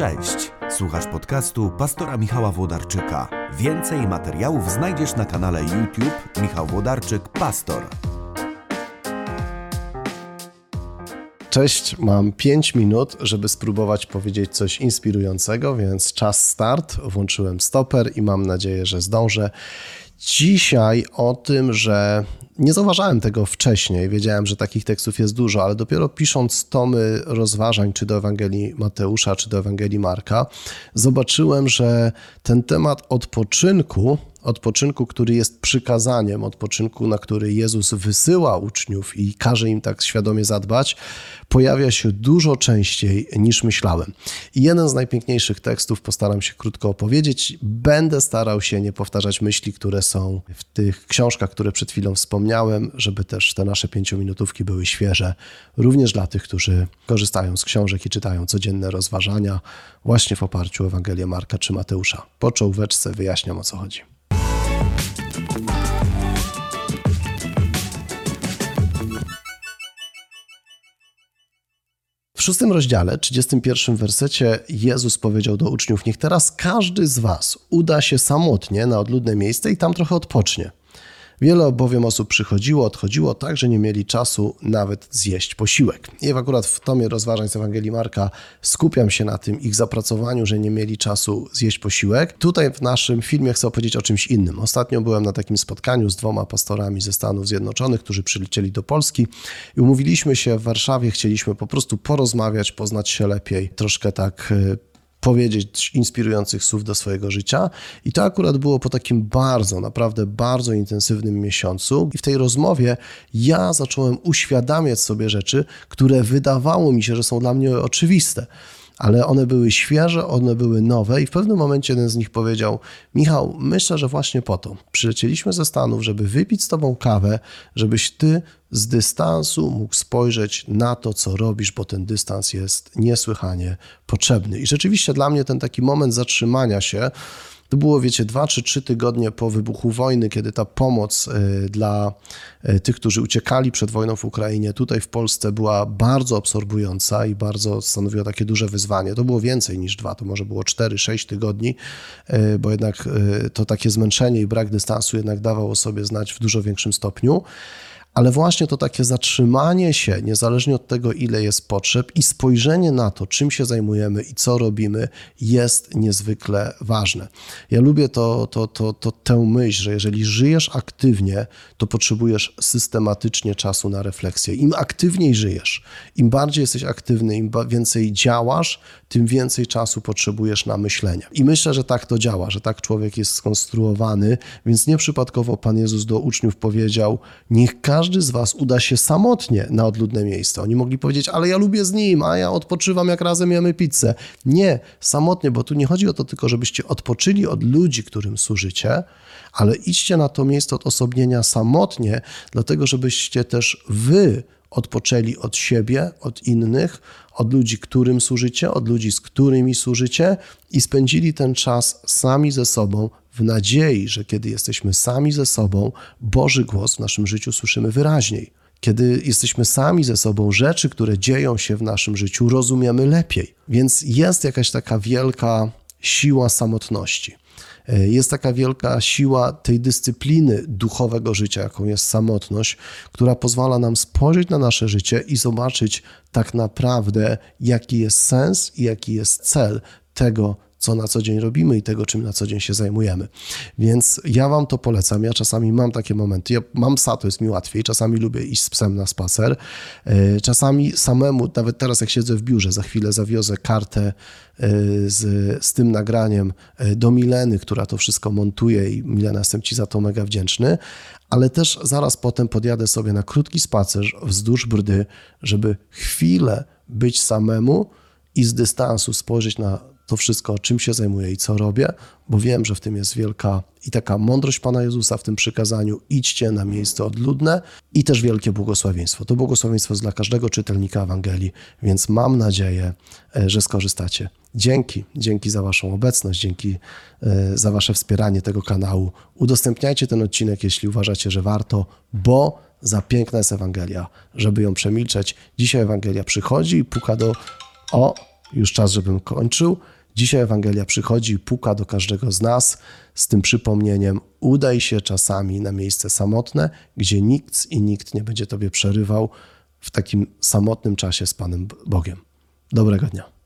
Cześć! Słuchasz podcastu pastora Michała Włodarczyka. Więcej materiałów znajdziesz na kanale YouTube Michał Włodarczyk Pastor. Cześć, mam 5 minut, żeby spróbować powiedzieć coś inspirującego, więc czas start. Włączyłem stoper i mam nadzieję, że zdążę. Dzisiaj o tym, że nie zauważałem tego wcześniej, wiedziałem, że takich tekstów jest dużo, ale dopiero pisząc tomy rozważań, czy do Ewangelii Mateusza, czy do Ewangelii Marka, zobaczyłem, że ten temat odpoczynku odpoczynku, który jest przykazaniem, odpoczynku, na który Jezus wysyła uczniów i każe im tak świadomie zadbać, pojawia się dużo częściej niż myślałem. I jeden z najpiękniejszych tekstów postaram się krótko opowiedzieć. Będę starał się nie powtarzać myśli, które są w tych książkach, które przed chwilą wspomniałem, żeby też te nasze pięciominutówki były świeże, również dla tych, którzy korzystają z książek i czytają codzienne rozważania właśnie w oparciu o Ewangelię Marka czy Mateusza. Po czołóweczce wyjaśniam o co chodzi. W szóstym rozdziale, 31 wersecie, Jezus powiedział do uczniów: Niech teraz każdy z Was uda się samotnie na odludne miejsce i tam trochę odpocznie. Wiele bowiem osób przychodziło, odchodziło tak, że nie mieli czasu nawet zjeść posiłek. I akurat w tomie rozważań z Ewangelii Marka skupiam się na tym ich zapracowaniu, że nie mieli czasu zjeść posiłek. Tutaj w naszym filmie chcę opowiedzieć o czymś innym. Ostatnio byłem na takim spotkaniu z dwoma pastorami ze Stanów Zjednoczonych, którzy przylecieli do Polski i umówiliśmy się w Warszawie, chcieliśmy po prostu porozmawiać, poznać się lepiej, troszkę tak e, powiedzieć inspirujących słów do swojego życia. I to akurat było po takim bardzo, naprawdę bardzo intensywnym miesiącu. I w tej rozmowie ja zacząłem uświadamiać sobie rzeczy, które wydawało mi się, że są dla mnie oczywiste ale one były świeże, one były nowe i w pewnym momencie jeden z nich powiedział: Michał, myślę, że właśnie po to przylecieliśmy ze Stanów, żeby wypić z tobą kawę, żebyś ty z dystansu mógł spojrzeć na to, co robisz, bo ten dystans jest niesłychanie potrzebny. I rzeczywiście dla mnie ten taki moment zatrzymania się, to było, wiecie, dwa czy trzy tygodnie po wybuchu wojny, kiedy ta pomoc y, dla y, tych, którzy uciekali przed wojną w Ukrainie, tutaj w Polsce była bardzo absorbująca i bardzo stanowiła takie duże wyzwanie. To było więcej niż dwa, to może było cztery, sześć tygodni, y, bo jednak to takie zmęczenie i brak dystansu jednak dawał o sobie znać w dużo większym stopniu ale właśnie to takie zatrzymanie się, niezależnie od tego, ile jest potrzeb, i spojrzenie na to, czym się zajmujemy i co robimy, jest niezwykle ważne. Ja lubię to, to, to, to, tę myśl, że jeżeli żyjesz aktywnie, to potrzebujesz systematycznie czasu na refleksję. Im aktywniej żyjesz, im bardziej jesteś aktywny, im więcej działasz, tym więcej czasu potrzebujesz na myślenie. I myślę, że tak to działa, że tak człowiek jest skonstruowany, więc nieprzypadkowo Pan Jezus do uczniów powiedział: Niech każdy z Was uda się samotnie na odludne miejsce. Oni mogli powiedzieć: Ale ja lubię z nim, a ja odpoczywam, jak razem jemy pizzę. Nie, samotnie, bo tu nie chodzi o to tylko, żebyście odpoczyli od ludzi, którym służycie, ale idźcie na to miejsce odosobnienia samotnie, dlatego żebyście też Wy odpoczęli od siebie, od innych, od ludzi, którym służycie, od ludzi, z którymi służycie i spędzili ten czas sami ze sobą w nadziei, że kiedy jesteśmy sami ze sobą, Boży głos w naszym życiu słyszymy wyraźniej. Kiedy jesteśmy sami ze sobą, rzeczy, które dzieją się w naszym życiu, rozumiemy lepiej. Więc jest jakaś taka wielka siła samotności. E, jest taka wielka siła tej dyscypliny duchowego życia, jaką jest samotność, która pozwala nam spojrzeć na nasze życie i zobaczyć tak naprawdę, jaki jest sens i jaki jest cel tego, co na co dzień robimy i tego, czym na co dzień się zajmujemy. Więc ja Wam to polecam. Ja czasami mam takie momenty. Ja mam psa, to jest mi łatwiej. Czasami lubię iść z psem na spacer. E, czasami samemu, nawet teraz jak siedzę w biurze, za chwilę zawiozę kartę e, z, z tym nagraniem e, do Mileny, która to wszystko montuje i Milena, jestem Ci za to mega wdzięczny, ale też zaraz potem podjadę sobie na krótki spacer wzdłuż brdy, żeby chwilę być samemu i z dystansu spojrzeć na to wszystko, czym się zajmuję i co robię, bo wiem, że w tym jest wielka i taka mądrość Pana Jezusa w tym przykazaniu: idźcie na miejsce odludne i też wielkie błogosławieństwo. To błogosławieństwo jest dla każdego czytelnika Ewangelii, więc mam nadzieję, e, że skorzystacie. Dzięki, dzięki za Waszą obecność, dzięki e, za Wasze wspieranie tego kanału. Udostępniajcie ten odcinek, jeśli uważacie, że warto, bo za piękna jest Ewangelia, żeby ją przemilczeć. Dzisiaj Ewangelia przychodzi i puka do. O, już czas, żebym kończył. Dzisiaj Ewangelia przychodzi i puka do każdego z nas z tym przypomnieniem: udaj się czasami na miejsce samotne, gdzie nikt i nikt nie będzie tobie przerywał w takim samotnym czasie z Panem Bogiem. Dobrego dnia.